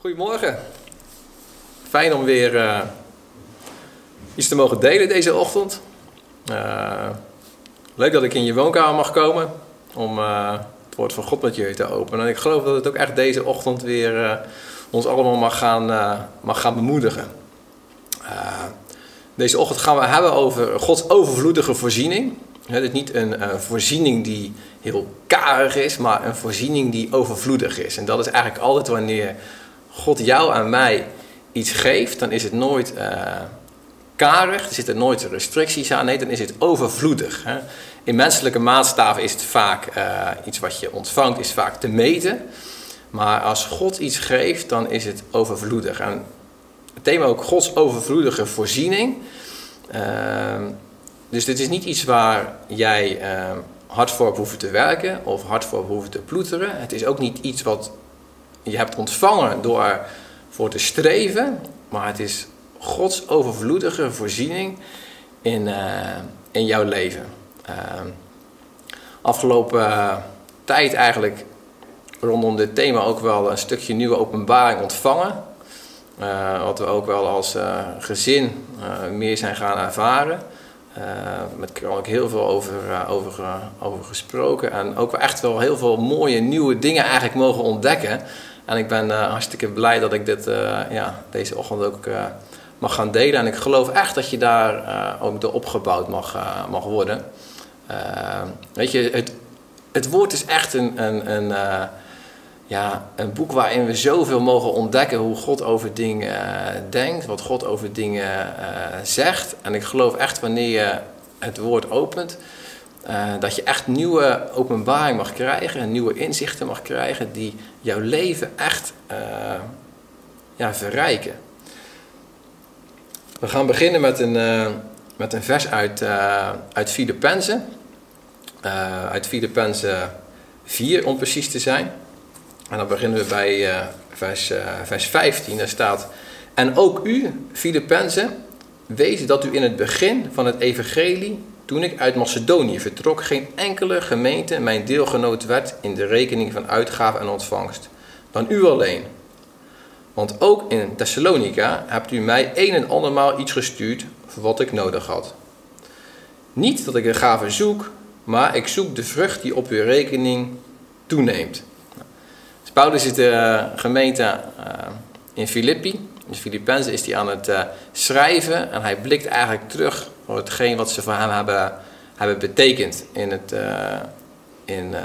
Goedemorgen. Fijn om weer uh, iets te mogen delen deze ochtend. Uh, leuk dat ik in je woonkamer mag komen om uh, het woord van God met jullie te openen. En ik geloof dat het ook echt deze ochtend weer ons allemaal mag gaan, mag gaan bemoedigen. deze ochtend gaan we hebben over Gods overvloedige voorziening. Het is niet een voorziening die heel karig is, maar een voorziening die overvloedig is. En dat is eigenlijk altijd wanneer God jou en mij iets geeft, dan is het nooit uh, karig, er zitten nooit restricties aan, nee, dan is het overvloedig. Hè. In menselijke maatstaven is het vaak uh, iets wat je ontvangt, is vaak te meten. Maar als God iets geeft, dan is het overvloedig. En het thema ook Gods overvloedige voorziening. Uh, dus dit is niet iets waar jij hard voor hoeft te werken of hard voor hoeft te ploeteren. Het is ook niet iets wat je hebt ontvangen door voor te streven, maar het is Gods overvloedige voorziening in, uh, in jouw leven. Uh, afgelopen uh, tijd eigenlijk rondom dit thema ook wel een stukje nieuwe openbaring ontvangen. wat we ook wel als gezin meer zijn gaan ervaren. Met ook heel veel over, over, over gesproken. En ook echt wel heel veel mooie nieuwe dingen eigenlijk mogen ontdekken. En ik ben uh, hartstikke blij dat ik dit uh, ja, deze ochtend ook uh, mag gaan delen. En ik geloof echt dat je daar ook door opgebouwd mag, mag worden. weet je, het, het woord is echt een, een, een, ja, een boek waarin we zoveel mogen ontdekken hoe God over dingen denkt, wat God over dingen zegt. En ik geloof echt wanneer je het woord opent, uh, dat je echt nieuwe openbaring mag krijgen, nieuwe inzichten mag krijgen die jouw leven echt uh, ja, verrijken. We gaan beginnen met een, uh, met een vers uit, uit Filippenzen. uit Filippenzen 4 om precies te zijn. En dan beginnen we bij vers, vers 15. Daar staat: En ook u, Filippenzen, wees dat u in het begin van het evangelie toen ik uit Macedonië vertrok, geen enkele gemeente mijn deelgenoot werd in de rekening van uitgave en ontvangst, dan u alleen. Want ook in Thessalonica hebt u mij een en andermaal iets gestuurd voor wat ik nodig had. Niet dat ik de gave zoek, maar ik zoek de vrucht die op uw rekening toeneemt. Dus Paulus is de uh, gemeente uh, in Filippi. In Filippenzen is hij aan het uh, schrijven en hij blikt eigenlijk terug voor hetgeen wat ze voor hem hebben, hebben betekend in het, uh, in, uh,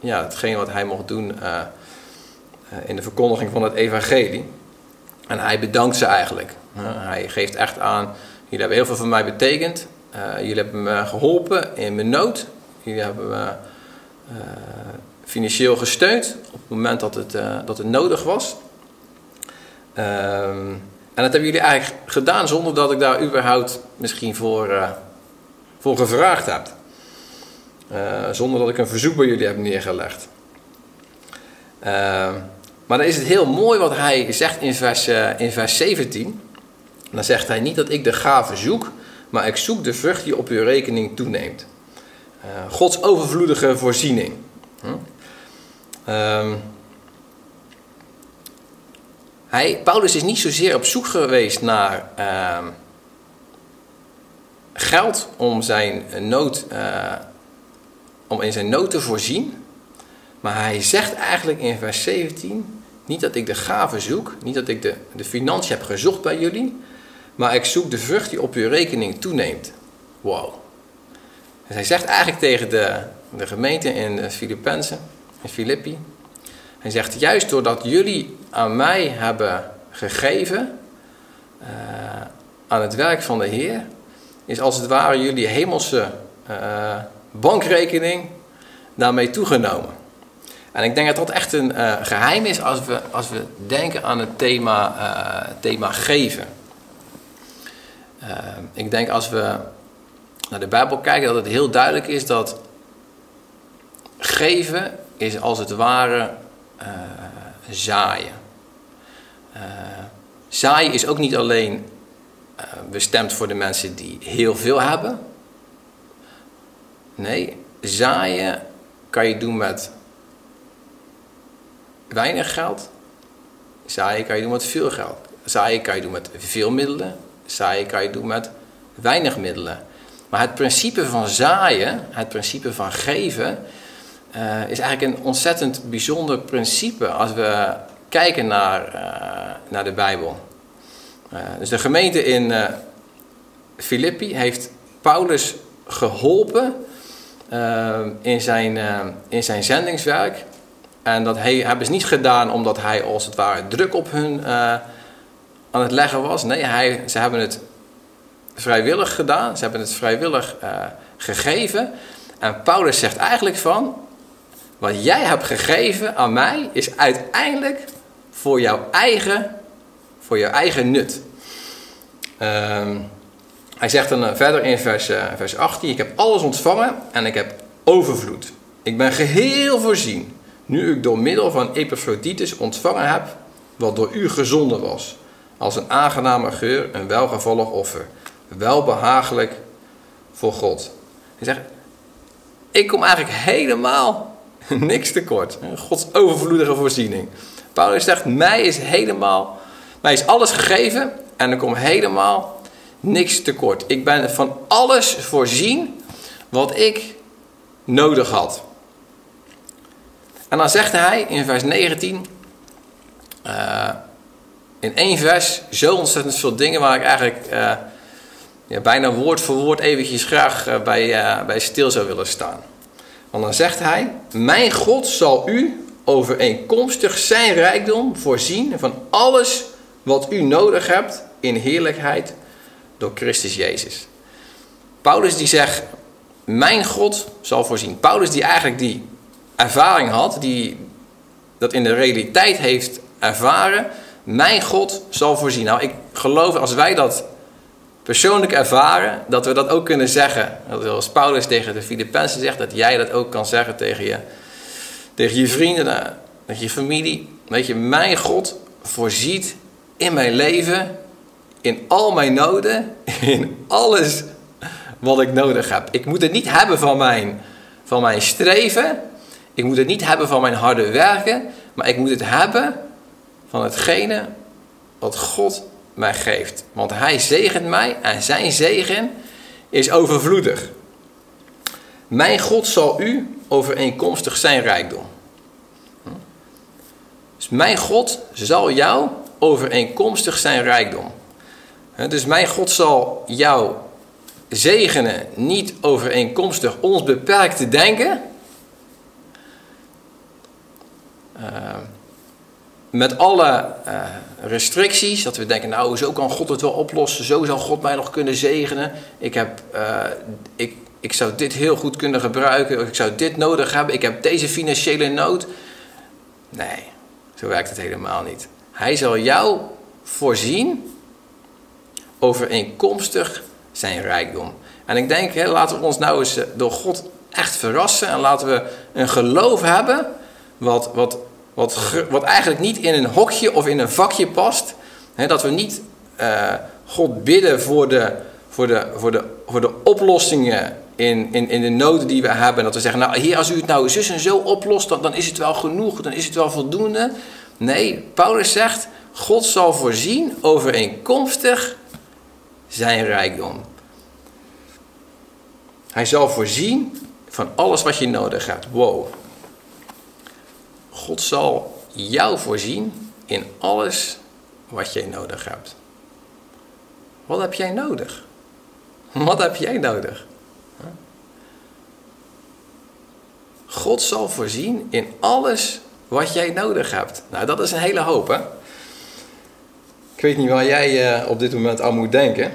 ja, hetgeen wat hij mocht doen uh, in de verkondiging van het evangelie. En hij bedankt ze eigenlijk. hij geeft echt aan, jullie hebben heel veel voor mij betekend. jullie hebben me geholpen in mijn nood. Jullie hebben me financieel gesteund op het moment dat het, dat het nodig was. Ehm, en dat hebben jullie eigenlijk gedaan zonder dat ik daar überhaupt misschien voor, uh, voor gevraagd heb. Uh, zonder dat ik een verzoek bij jullie heb neergelegd. Uh, maar dan is het heel mooi wat hij zegt in vers, in vers 17. Dan zegt hij niet dat ik de gave zoek, maar ik zoek de vrucht die op uw rekening toeneemt. Gods overvloedige voorziening. Hm? Ehm, hij, Paulus is niet zozeer op zoek geweest naar uh, geld om, zijn nood, uh, om in zijn nood te voorzien. Maar hij zegt eigenlijk in vers 17: Niet dat ik de gave zoek, niet dat ik de, de financiën heb gezocht bij jullie, maar ik zoek de vrucht die op uw rekening toeneemt. Wow. Dus hij zegt eigenlijk tegen de, de gemeente in Filippenzen, in Filippi: hij zegt, juist doordat jullie aan mij hebben gegeven, uh, aan het werk van de Heer, is als het ware jullie hemelse uh, bankrekening daarmee toegenomen. En ik denk dat dat echt een uh, geheim is als we, als we denken aan het thema, thema geven. ik denk als we naar de Bijbel kijken dat het heel duidelijk is dat geven is als het ware uh, zaaien. Uh, zaaien is ook niet alleen uh, bestemd voor de mensen die heel veel hebben. Nee, zaaien kan je doen met weinig geld Zaaien kan je doen met veel geld. Zaaien kan je doen met veel middelen. Zaaien kan je doen met weinig middelen. Maar het principe van zaaien, het principe van geven, uh, is eigenlijk een ontzettend bijzonder principe als we kijken naar, uh, naar de Bijbel. Uh, dus de gemeente in Filippi heeft Paulus geholpen in, zijn, in zijn zendingswerk. En dat hij, hebben ze niet gedaan omdat hij als het ware druk op hun aan het leggen was. Nee, hij, ze hebben het vrijwillig gedaan. Ze hebben het vrijwillig gegeven. En Paulus zegt eigenlijk van, wat jij hebt gegeven aan mij is uiteindelijk voor jouw eigen, voor jouw eigen nut. Um, hij zegt dan verder in vers, uh, vers 18: Ik heb alles ontvangen en ik heb overvloed. Ik ben geheel voorzien, nu ik door middel van Epaphroditus ontvangen heb wat door u gezonden was, als een aangename geur, een welgevallig offer, welbehagelijk voor God. Hij zegt: Ik kom eigenlijk helemaal Niks tekort. Gods overvloedige voorziening. Paulus zegt, mij is helemaal, mij is alles gegeven en er komt helemaal niks tekort. Ik ben van alles voorzien wat ik nodig had. En dan zegt hij in vers 19, uh, in één vers, zo ontzettend veel dingen waar ik eigenlijk uh, ja, bijna woord voor woord eventjes graag bij, bij stil zou willen staan. Want dan zegt hij: Mijn God zal u overeenkomstig zijn rijkdom voorzien van alles wat u nodig hebt in heerlijkheid door Christus Jezus. Paulus die zegt: Mijn God zal voorzien. Paulus die eigenlijk die ervaring had, die dat in de realiteit heeft ervaren. Mijn God zal voorzien. Nou, ik geloof als wij dat persoonlijk ervaren, dat we dat ook kunnen zeggen. Zoals Paulus tegen de Filippenzen zegt, dat jij dat ook kan zeggen tegen je, tegen je vrienden, tegen je familie. Weet je, mijn God voorziet in mijn leven, in al mijn noden, in alles wat ik nodig heb. Ik moet het niet hebben van mijn, van mijn streven, ik moet het niet hebben van mijn harde werken, maar ik moet het hebben van hetgene wat God mij geeft. Want hij zegent mij en zijn zegen is overvloedig. Mijn God zal u overeenkomstig zijn rijkdom. Dus mijn God zal jou overeenkomstig zijn rijkdom. Dus mijn God zal jou zegenen niet overeenkomstig ons beperkte denken. Uh, met alle uh, restricties, dat we denken, nou zo kan God het wel oplossen, zo zal God mij nog kunnen zegenen. Ik, heb, uh, ik, ik zou dit heel goed kunnen gebruiken, ik zou dit nodig hebben, ik heb deze financiële nood. Nee, zo werkt het helemaal niet. Hij zal jou voorzien overeenkomstig zijn rijkdom. En ik denk, hè, laten we ons nou eens eh, door God echt verrassen en laten we een geloof hebben wat, wat wat, wat eigenlijk niet in een hokje of in een vakje past. dat we niet uh, God bidden voor de, voor de, voor de, voor de oplossingen in, in, in de noden die we hebben. Dat we zeggen, nou heer, als u het nou zus en zo oplost, dan, dan is het wel genoeg, dan is het wel voldoende. Nee, Paulus zegt, God zal voorzien overeenkomstig zijn rijkdom. Hij zal voorzien van alles wat je nodig hebt. Wow. God zal jou voorzien in alles wat jij nodig hebt. Wat heb jij nodig? Wat heb jij nodig? God zal voorzien in alles wat jij nodig hebt. Nou, dat is een hele hoop, hè? Ik weet niet waar jij uh, op dit moment aan moet denken.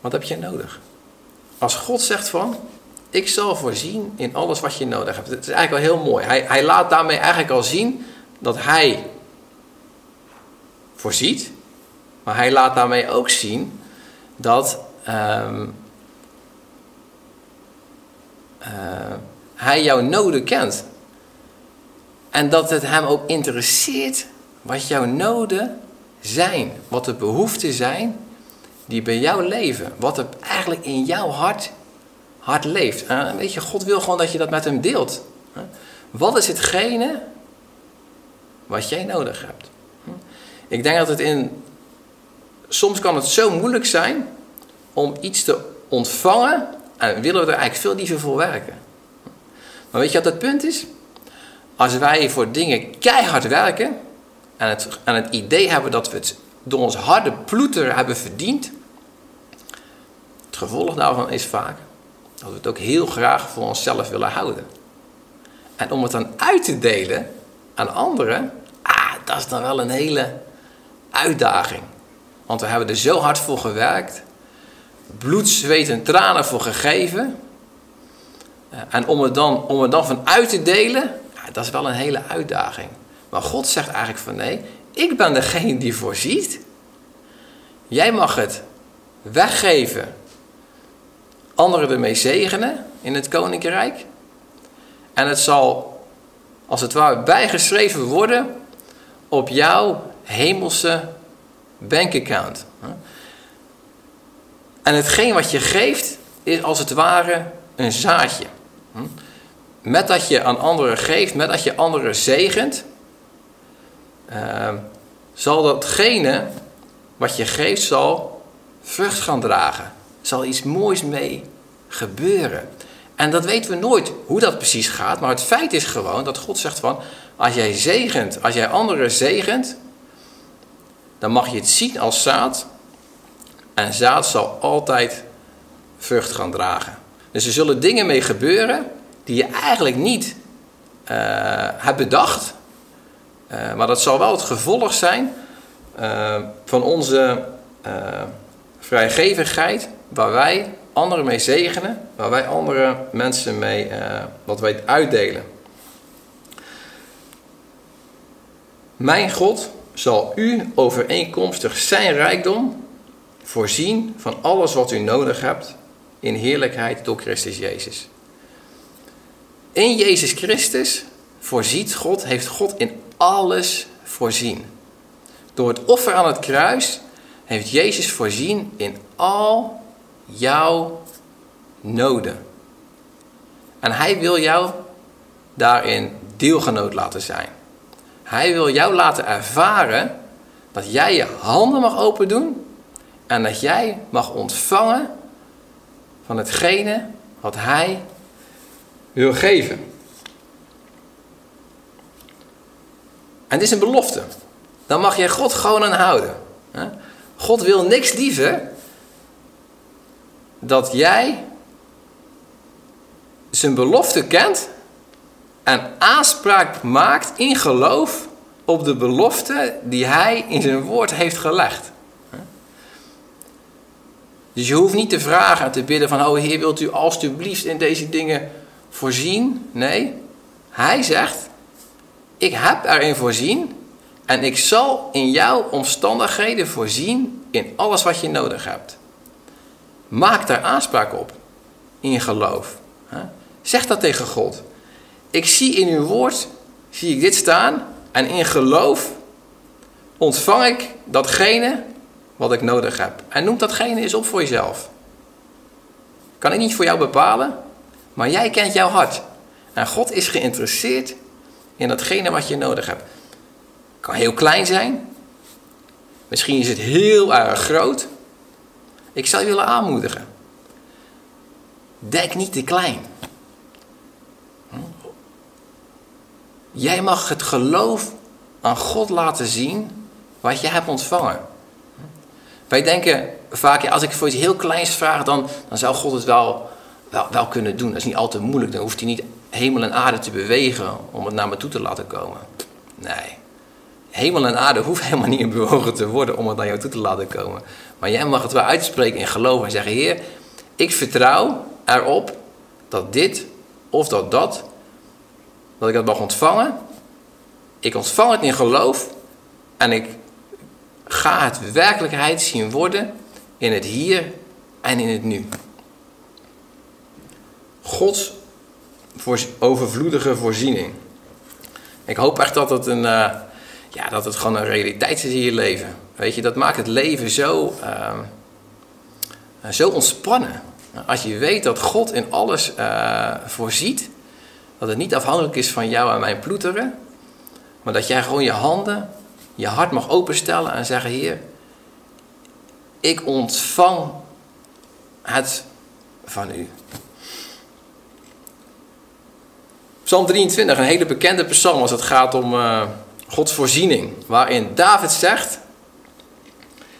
Wat heb jij nodig? Als God zegt van, ik zal voorzien in alles wat je nodig hebt. Het is eigenlijk wel heel mooi. Hij, hij laat daarmee eigenlijk al zien dat hij voorziet. Maar hij laat daarmee ook zien dat um, uh, hij jouw noden kent. En dat het hem ook interesseert wat jouw noden zijn. Wat de behoeften zijn die bij jou leven. Wat er eigenlijk in jouw hart hart leeft. weet je, God wil gewoon dat je dat met hem deelt. Wat is hetgene wat jij nodig hebt. Ik denk dat het in. Soms kan het zo moeilijk zijn om iets te ontvangen en willen we er eigenlijk veel liever voor werken. Maar weet je wat het punt is? Als wij voor dingen keihard werken en het, en het idee hebben dat we het door ons harde ploeter hebben verdiend, het gevolg daarvan is vaak dat we het ook heel graag voor onszelf willen houden. En om het dan uit te delen aan anderen, ah, dat is dan wel een hele uitdaging. Want we hebben er zo hard voor gewerkt, bloed, zweet en tranen voor gegeven. En om het dan, om het dan van uit te delen, dat is wel een hele uitdaging. Maar God zegt eigenlijk van nee, ik ben degene die voorziet. Jij mag het weggeven, anderen ermee zegenen in het koninkrijk. En het zal als het ware bijgeschreven worden op jouw hemelse bankaccount. En hetgeen wat je geeft is als het ware een zaadje. Met dat je aan anderen geeft, met dat je anderen zegent, uh, zal datgene wat je geeft, zal vrucht gaan dragen. Zal iets moois mee gebeuren. En dat weten we nooit hoe dat precies gaat, maar het feit is gewoon dat God zegt van, als jij zegent, als jij anderen zegent, dan mag je het zien als zaad. En zaad zal altijd vrucht gaan dragen. Dus er zullen dingen mee gebeuren die je eigenlijk niet uh, hebt bedacht. Uh, maar dat zal wel het gevolg zijn uh, van onze vrijgevigheid, waar wij anderen mee zegenen, waar wij andere mensen mee wat wij uitdelen. Mijn God zal u overeenkomstig zijn rijkdom voorzien van alles wat u nodig hebt in heerlijkheid door Christus Jezus. In Jezus Christus voorziet God, heeft God in alles voorzien. Door het offer aan het kruis heeft Jezus voorzien in al jouw noden. En hij wil jou daarin deelgenoot laten zijn. Hij wil jou laten ervaren dat jij je handen mag open doen en dat jij mag ontvangen van hetgene wat hij wil geven. En het is een belofte. Dan mag jij God gewoon aan houden. God wil niks liever dat jij zijn belofte kent en aanspraak maakt in geloof op de belofte die hij in zijn woord heeft gelegd. Dus je hoeft niet te vragen en te bidden van, oh Heer, wilt u alstublieft in deze dingen voorzien? Nee, hij zegt, ik heb erin voorzien en ik zal in jouw omstandigheden voorzien in alles wat je nodig hebt. Maak daar aanspraak op in geloof. Zeg dat tegen God. Ik zie in uw woord, zie ik dit staan en in geloof ontvang ik datgene wat ik nodig heb. En noem datgene eens op voor jezelf. Kan ik niet voor jou bepalen, maar jij kent jouw hart. En God is geïnteresseerd in datgene wat je nodig hebt. Kan heel klein zijn. Misschien is het heel erg groot. Ik zou je willen aanmoedigen. Denk niet te klein. Jij mag het geloof aan God laten zien wat je hebt ontvangen. Wij denken vaak, als ik voor iets heel kleins vraag, dan, dan zou God het wel, wel, wel kunnen doen. Dat is niet altijd moeilijk. Dan hoeft hij niet hemel en aarde te bewegen om het naar me toe te laten komen. Nee. Hemel en aarde hoeft helemaal niet in bewogen te worden om het naar jou toe te laten komen. Maar jij mag het wel uitspreken in geloof en zeggen: Heer, ik vertrouw erop dat dit of dat dat, dat ik dat mag ontvangen. Ik ontvang het in geloof en ik ga het werkelijkheid zien worden in het hier en in het nu. Gods overvloedige voorziening. Ik hoop echt dat het, een, uh, ja, dat het gewoon een realiteit is in je leven. Weet je, dat maakt het leven zo, uh, zo ontspannen. Als je weet dat God in alles uh, voorziet, dat het niet afhankelijk is van jou en mijn ploeteren, Maar dat jij gewoon je handen, je hart mag openstellen en zeggen: Heer, ik ontvang het van u. Psalm 23, een hele bekende psalm als het gaat om Gods voorziening. Waarin David zegt: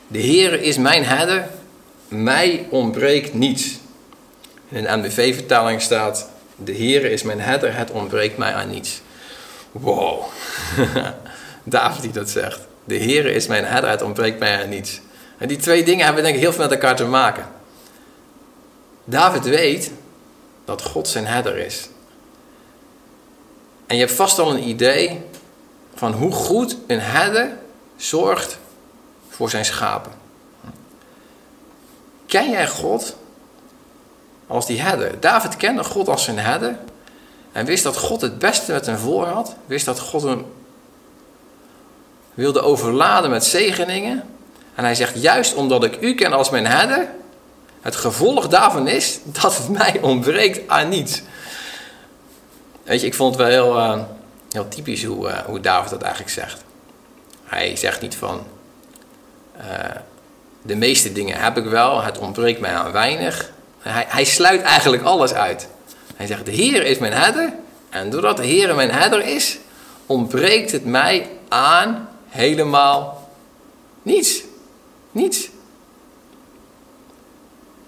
De Heer is mijn herder, mij ontbreekt niets. In de NBV-vertaling staat: De Heer is mijn herder, het ontbreekt mij aan niets. Wow, David die dat zegt. De Heer is mijn herder, het ontbreekt mij aan niets. En die twee dingen hebben denk ik heel veel met elkaar te maken. David weet dat God zijn herder is. En je hebt vast al een idee van hoe goed een herder zorgt voor zijn schapen. Ken jij God als die herder? David kende God als zijn herder en wist dat God het beste met hem voor had. Wist dat God hem wilde overladen met zegeningen. En hij zegt, juist omdat ik u ken als mijn herder, het gevolg daarvan is dat het mij ontbreekt aan niets. Weet je, ik vond het wel heel, uh, heel typisch hoe, uh, hoe David dat eigenlijk zegt. Hij zegt niet van, uh, de meeste dingen heb ik wel, het ontbreekt mij aan weinig. Hij, hij sluit eigenlijk alles uit. Hij zegt, de Heer is mijn herder. En doordat de Heer mijn herder is, ontbreekt het mij aan helemaal niets. Niets.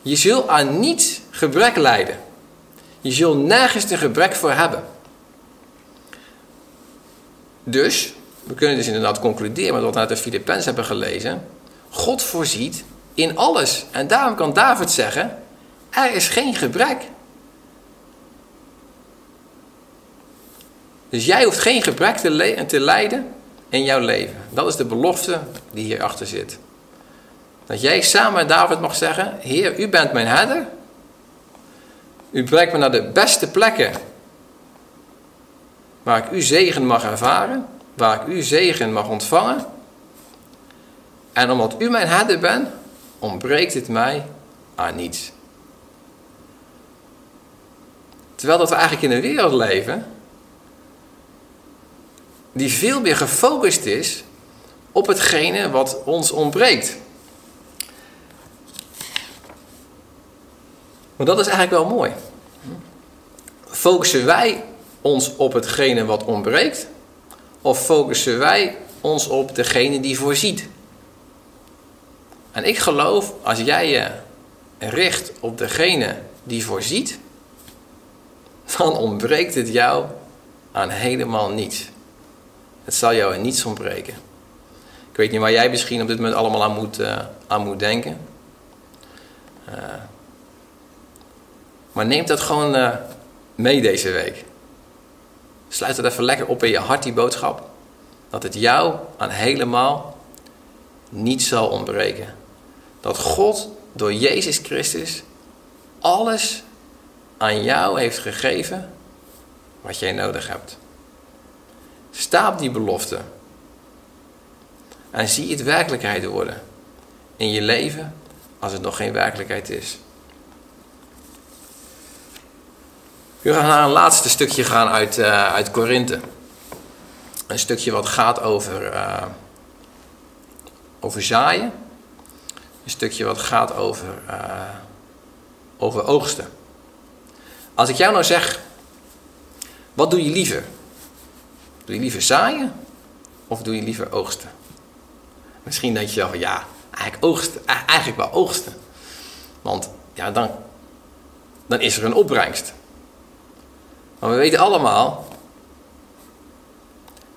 Je zult aan niets gebrek lijden. Je zult nergens een gebrek voor hebben. Dus, we kunnen dus inderdaad concluderen wat we uit de Filippenzen hebben gelezen. God voorziet in alles. En daarom kan David zeggen, er is geen gebrek. Dus jij hoeft geen gebrek te, te lijden in jouw leven. Dat is de belofte die hierachter zit. Dat jij samen met David mag zeggen: Heer, u bent mijn herder. U brengt me naar de beste plekken waar ik u zegen mag ervaren, waar ik u zegen mag ontvangen. En omdat u mijn herder bent, ontbreekt het mij aan niets. Terwijl dat we eigenlijk in een wereld leven die veel meer gefocust is op hetgene wat ons ontbreekt. Maar dat is eigenlijk wel mooi. Focussen wij ons op hetgene wat ontbreekt? Of focussen wij ons op degene die voorziet? En ik geloof, als jij je richt op degene die voorziet, dan ontbreekt het jou aan helemaal niets. Het zal jou in niets ontbreken. Ik weet niet waar jij misschien op dit moment allemaal aan moet, uh, aan moet denken. Uh, maar neem dat gewoon uh, mee deze week. Sluit het even lekker op in je hart, die boodschap. Dat het jou aan helemaal niet zal ontbreken. Dat God door Jezus Christus alles aan jou heeft gegeven wat jij nodig hebt. Sta op die belofte. En zie het werkelijkheid worden in je leven als het nog geen werkelijkheid is. We gaan naar een laatste stukje gaan uit, uh, uit Korinthe. Een stukje wat gaat over, uh, over zaaien. Een stukje wat gaat over, uh, over oogsten. Als ik jou nou zeg, wat doe je liever? Doe je liever zaaien of doe je liever oogsten? Misschien denk je wel van ja, eigenlijk, oogsten, eigenlijk wel oogsten. Want ja, dan, dan is er een opbrengst. Maar we weten allemaal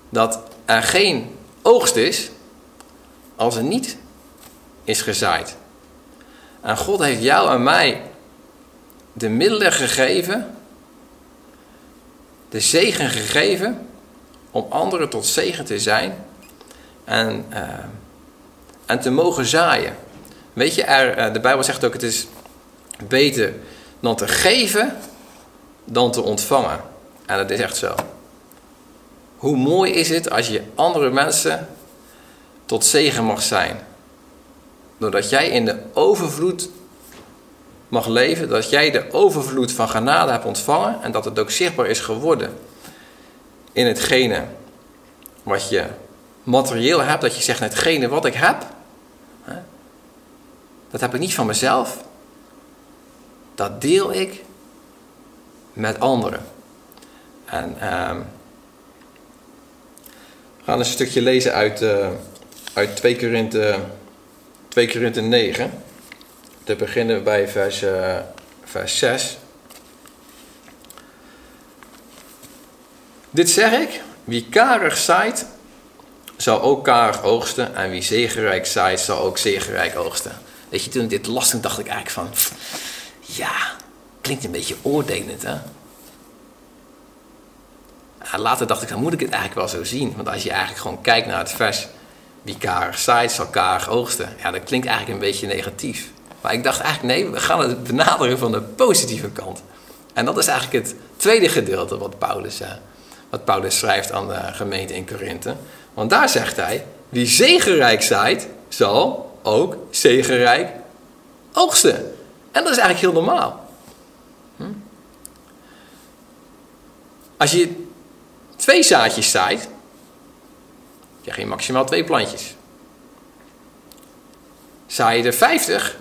dat er geen oogst is als er niet is gezaaid. En God heeft jou en mij de middelen gegeven, de zegen gegeven, om anderen tot zegen te zijn en, uh, en te mogen zaaien. Weet je, er, uh, de Bijbel zegt ook: het is beter dan te geven dan te ontvangen. En dat is echt zo. Hoe mooi is het als je andere mensen tot zegen mag zijn. Doordat jij in de overvloed mag leven, dat jij de overvloed van genade hebt ontvangen en dat het ook zichtbaar is geworden in hetgene wat je materieel hebt, dat je zegt, hetgene wat ik heb, dat heb ik niet van mezelf, dat deel ik met anderen. En ehm, we gaan een stukje lezen uit, uh, uit 2 Korinthe, 2 Korinthe 9. Te beginnen bij vers, uh, vers 6. Dit zeg ik, wie karig zaait, zal ook karig oogsten. En wie zegenrijk zaait, zal ook zegenrijk oogsten. Weet je, toen ik dit las, dacht ik eigenlijk van... Ja, klinkt een beetje oordelend, hè? later dacht ik, dan moet ik het eigenlijk wel zo zien. Want als je eigenlijk gewoon kijkt naar het vers... Wie karig zaait, zal karig oogsten. Ja, dat klinkt eigenlijk een beetje negatief. Maar ik dacht eigenlijk, nee, we gaan het benaderen van de positieve kant. En dat is eigenlijk het tweede gedeelte wat Paulus, uh, wat Paulus schrijft aan de gemeente in Korinthe. Want daar zegt hij, wie zegenrijk zaait, zal ook zegenrijk oogsten. En dat is eigenlijk heel normaal. Als je twee zaadjes zaait, krijg je maximaal twee plantjes. Zaai je er 50,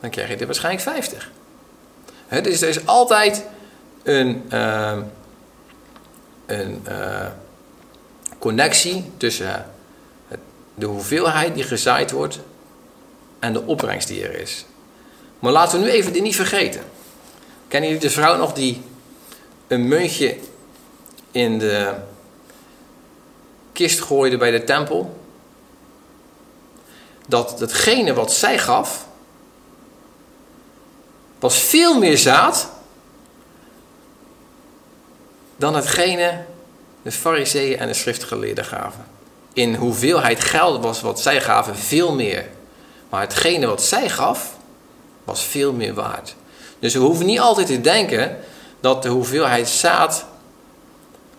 dan krijg je er waarschijnlijk 50. dus er is altijd een, uh, een uh, connectie tussen de hoeveelheid die gezaaid wordt en de opbrengst die er is. Maar laten we nu even dit niet vergeten. Kennen jullie de vrouw nog die een muntje in de kist gooide bij de tempel? Dat hetgene wat zij gaf, was veel meer zaad dan hetgene de fariseeën en de schriftgeleerden gaven. In hoeveelheid geld was wat zij gaven veel meer. Maar hetgene wat zij gaf, was veel meer waard. Dus we hoeven niet altijd te denken dat de hoeveelheid zaad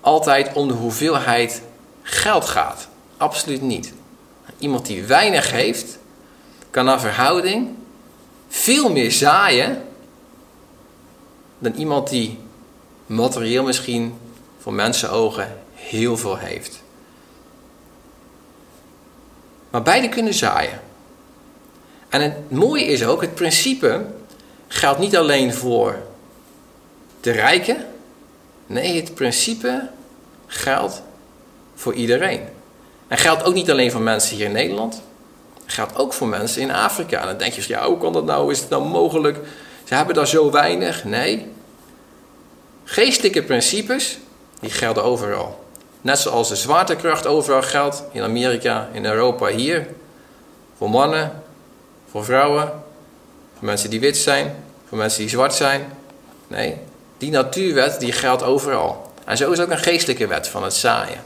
altijd om de hoeveelheid geld gaat. Absoluut niet. Iemand die weinig heeft, kan naar verhouding veel meer zaaien dan iemand die materieel misschien voor mensenogen heel veel heeft. Maar beide kunnen zaaien. En het mooie is ook, het principe geldt niet alleen voor de rijken. Nee, het principe geldt voor iedereen. En geldt ook niet alleen voor mensen hier in Nederland. Geldt ook voor mensen in Afrika. En dan denk je, ja, hoe kan dat nou? Is het nou mogelijk? Ze hebben daar zo weinig. Nee. Geestelijke principes, die gelden overal. Net zoals de zwaartekracht overal geldt, in Amerika, in Europa, hier. Voor mannen, voor vrouwen, voor mensen die wit zijn, voor mensen die zwart zijn. Nee, die natuurwet die geldt overal. En zo is ook een geestelijke wet van het zaaien.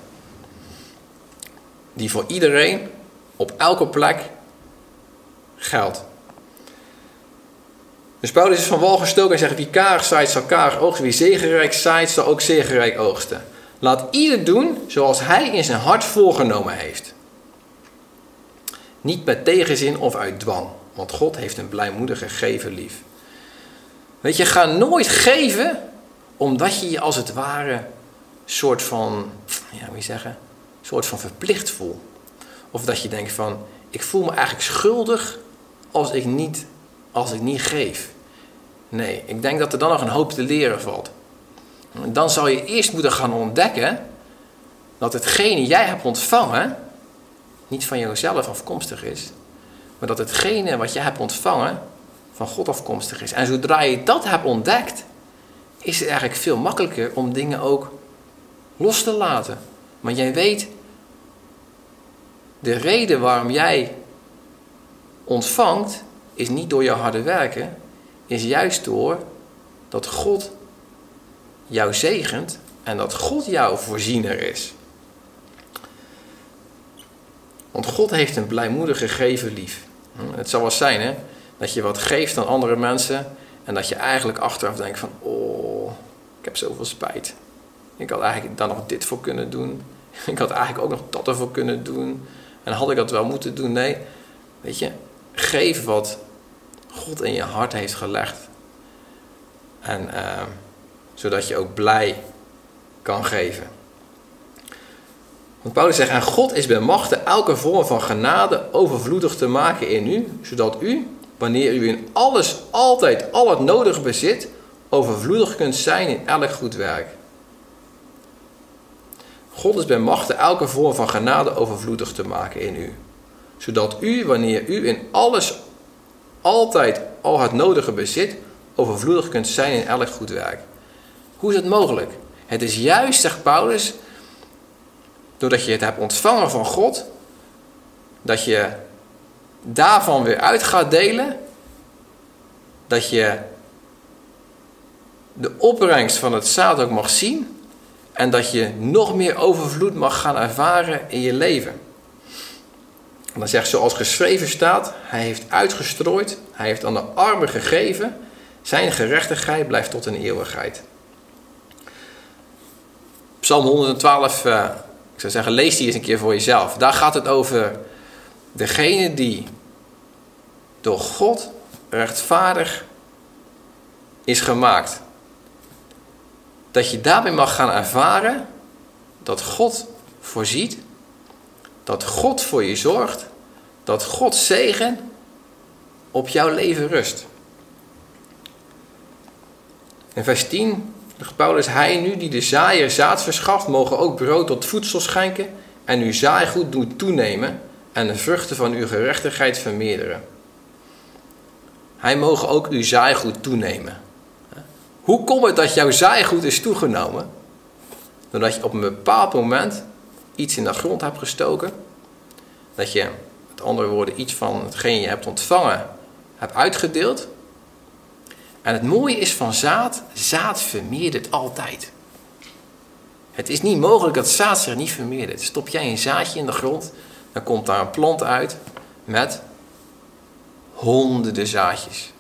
Die voor iedereen op elke plek geldt. Dus Paulus is van wal gestoken en zegt: Wie karig zaait, zal karig oogsten. Wie zegenrijk zaait, zal ook zegenrijk oogsten. Laat ieder doen zoals hij in zijn hart voorgenomen heeft. Niet met tegenzin of uit dwang, want God heeft een blijmoedige geven lief. Weet je, ga nooit geven omdat je je als het ware soort van, ja, hoe je zeggen, soort van verplicht voelt. Of dat je denkt van, ik voel me eigenlijk schuldig als ik niet als ik niet geef. Nee, ik denk dat er dan nog een hoop te leren valt. Dan zal je eerst moeten gaan ontdekken dat hetgene jij hebt ontvangen niet van jezelf afkomstig is, maar dat hetgene wat jij hebt ontvangen van God afkomstig is. En zodra je dat hebt ontdekt, is het eigenlijk veel makkelijker om dingen ook los te laten. Want jij weet de reden waarom jij ontvangt, is niet door jouw harde werken, is juist door dat God jou zegent en dat God jouw voorziener is. Want God heeft een blijmoedige gegeven lief. Het zal wel zijn hè, dat je wat geeft aan andere mensen en dat je eigenlijk achteraf denkt van, oh, ik heb zoveel spijt. Ik had eigenlijk daar nog dit voor kunnen doen. Ik had eigenlijk ook nog dat ervoor kunnen doen. En had ik dat wel moeten doen? Nee. Weet je, geef wat God in je hart heeft gelegd. En uh, zodat je ook blij kan geven. Want Paulus zegt, en God is bij machten elke vorm van genade overvloedig te maken in u, zodat u, wanneer u in alles altijd al het nodige bezit, overvloedig kunt zijn in elk goed werk. God is bij machten elke vorm van genade overvloedig te maken in u, zodat u, wanneer u in alles altijd al het nodige bezit, overvloedig kunt zijn in elk goed werk. Hoe is het mogelijk? Het is juist, zegt Paulus, doordat je het hebt ontvangen van God, dat je daarvan weer uit gaat delen, dat je de opbrengst van het zaad ook mag zien en dat je nog meer overvloed mag gaan ervaren in je leven. En dan zegt zoals geschreven staat, hij heeft uitgestrooid, hij heeft aan de armen gegeven, zijn gerechtigheid blijft tot een eeuwigheid. Psalm 112, uh, eh, ik zou zeggen, lees die eens een keer voor jezelf. Daar gaat het over degene die door God rechtvaardig is gemaakt. Dat je daarbij mag gaan ervaren dat God voorziet, dat God voor je zorgt, dat God zegen op jouw leven rust. In vers 10 zegt Paulus, hij nu die de zaaier zaad verschaft, mogen ook brood tot voedsel schenken en uw zaaigoed doen toenemen en de vruchten van uw gerechtigheid vermeerderen. Hij mogen ook uw zaaigoed toenemen. Hoe komt het dat jouw zaaigoed is toegenomen? Doordat je op een bepaald moment iets in de grond hebt gestoken. Dat je, met andere woorden, iets van hetgeen je hebt ontvangen, hebt uitgedeeld. En het mooie is van zaad, zaad vermeerdert altijd. Het is niet mogelijk dat zaad zich niet vermeerdert. Stop jij een zaadje in de grond, dan komt daar een plant uit met honderden zaadjes.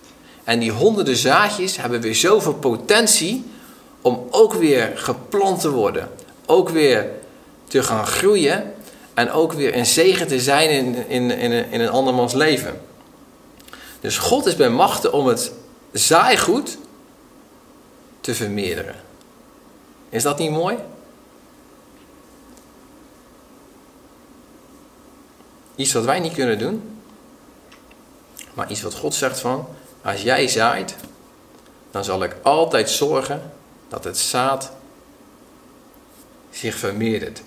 En die honderden zaadjes hebben weer zoveel potentie om ook weer geplant te worden. Ook weer te gaan groeien. En ook weer een zegen te zijn in, in, in, een andermans leven. Dus God is bij machten om het zaaigoed te vermeerderen. Is dat niet mooi? Iets wat wij niet kunnen doen, maar iets wat God zegt van, als jij zaait, dan zal ik altijd zorgen dat het zaad zich vermeerdert.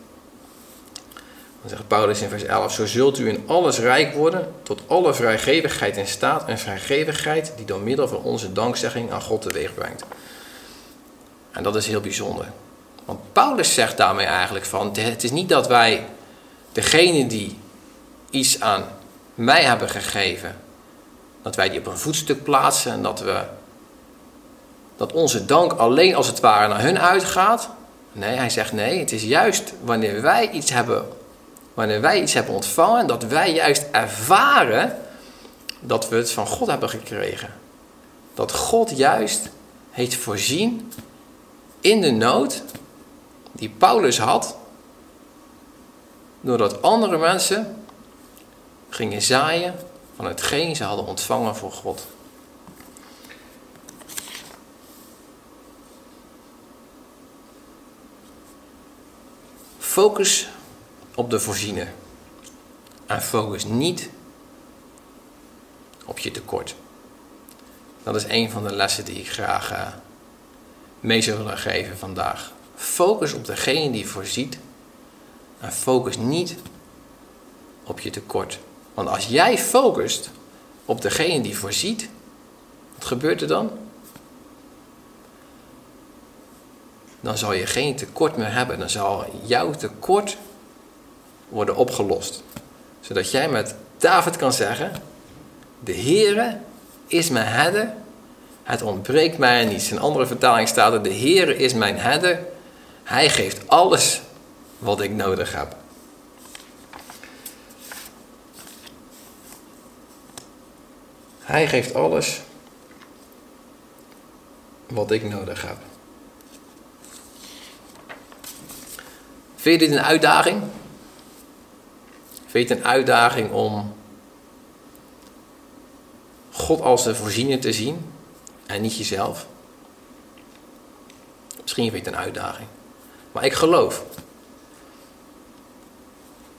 Dan zegt Paulus in vers 11: Zo zult u in alles rijk worden, tot alle vrijgevigheid in staat en vrijgevigheid die door middel van onze dankzegging aan God teweeg brengt. En dat is heel bijzonder. Want Paulus zegt daarmee eigenlijk van: Het is niet dat wij, degene die iets aan mij hebben gegeven, dat wij die op een voetstuk plaatsen en dat we dat onze dank alleen als het ware naar hun uitgaat. Nee, hij zegt nee, het is juist wanneer wij iets hebben wanneer wij iets hebben ontvangen, dat wij juist ervaren dat we het van God hebben gekregen. Dat God juist heeft voorzien in de nood die Paulus had, doordat andere mensen gingen zaaien van hetgeen ze hadden ontvangen voor God. Focus op de voorziener. En focus niet op je tekort. Dat is een van de lessen die ik graag uh, mee zou willen geven vandaag. Focus op degene die voorziet. En focus niet op je tekort. Want als jij focust op degene die voorziet, wat gebeurt er dan? Dan zal je geen tekort meer hebben. Dan zal jouw tekort worden opgelost. Zodat jij met David kan zeggen: De Heere is mijn herder, het ontbreekt mij niets. In andere vertaling staat er: De Heere is mijn herder, hij geeft alles wat ik nodig heb. Hij geeft alles wat ik nodig heb. Vind je dit een uitdaging? Vind je het een uitdaging om God als de voorziener te zien en niet jezelf? Misschien vind je het een uitdaging. Maar ik geloof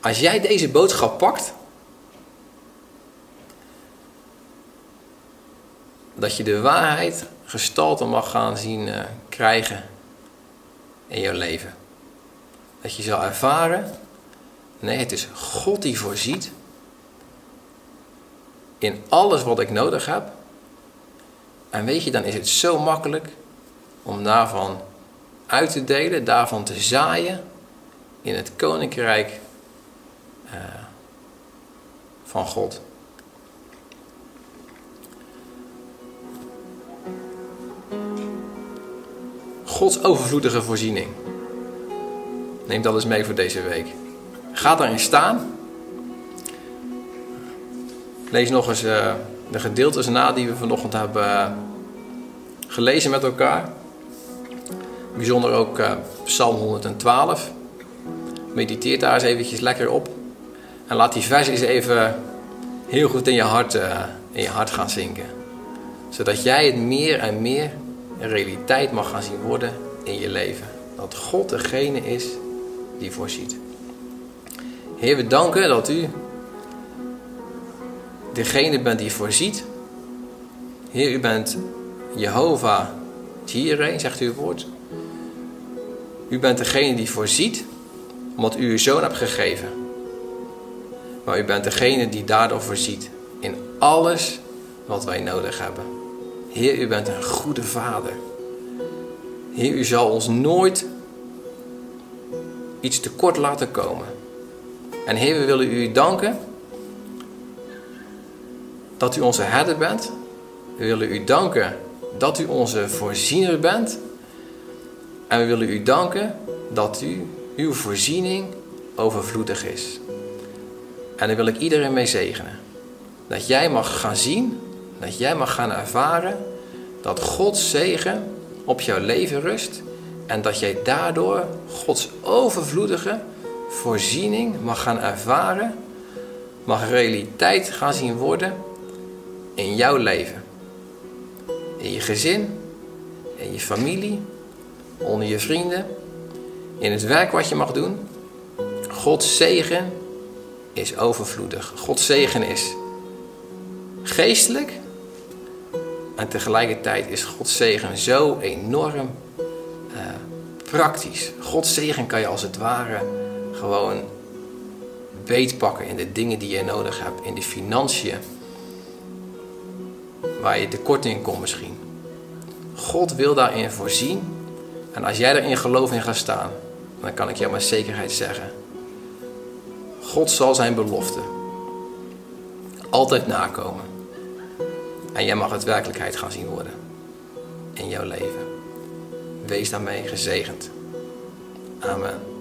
Als jij deze boodschap pakt, dat je de waarheid gestalte mag gaan zien uh, krijgen in jouw leven. Dat je zal ervaren, nee, het is God die voorziet in alles wat ik nodig heb. En weet je, dan is het zo makkelijk om daarvan uit te delen, daarvan te zaaien in het koninkrijk uh, van God. Gods overvloedige voorziening. Neem dat eens mee voor deze week. Ga daarin staan. Lees nog eens uh, de gedeeltes na die we vanochtend hebben uh, gelezen met elkaar. Bijzonder ook uh, Psalm 112. Mediteer daar eens eventjes lekker op. En laat die vers eens even heel goed in je hart, in je hart gaan zinken. Zodat jij het meer en meer een realiteit mag gaan zien worden in je leven. Dat God degene is die voorziet. Heer, we danken dat u degene bent die voorziet. Heer, u bent Jehovah Jireh, zegt uw woord. U bent degene die voorziet, omdat u uw zoon hebt gegeven. Maar u bent degene die daardoor voorziet in alles wat wij nodig hebben. Heer, u bent een goede vader. Heer, u zal ons nooit iets tekort laten komen. En Heer, we willen u danken dat u onze herder bent. We willen u danken dat u onze voorziener bent. En we willen u danken dat u, uw voorziening overvloedig is. En daar wil ik iedereen mee zegenen. Dat jij mag gaan zien dat jij mag gaan ervaren dat Gods zegen op jouw leven rust. En dat jij daardoor Gods overvloedige voorziening mag gaan ervaren. Mag realiteit gaan zien worden in jouw leven. In je gezin, in je familie, onder je vrienden, in het werk wat je mag doen. Gods zegen is overvloedig. Gods zegen is geestelijk, en tegelijkertijd is Gods zegen zo enorm uh, praktisch. Gods zegen kan je als het ware gewoon beetpakken in de dingen die je nodig hebt. In de financiën. Waar je tekort in komt misschien. God wil daarin voorzien. En als jij er in geloof in gaat staan, dan kan ik jou met zekerheid zeggen. God zal zijn belofte altijd nakomen. En jij mag het werkelijkheid gaan zien worden in jouw leven. Wees daarmee gezegend. Amen.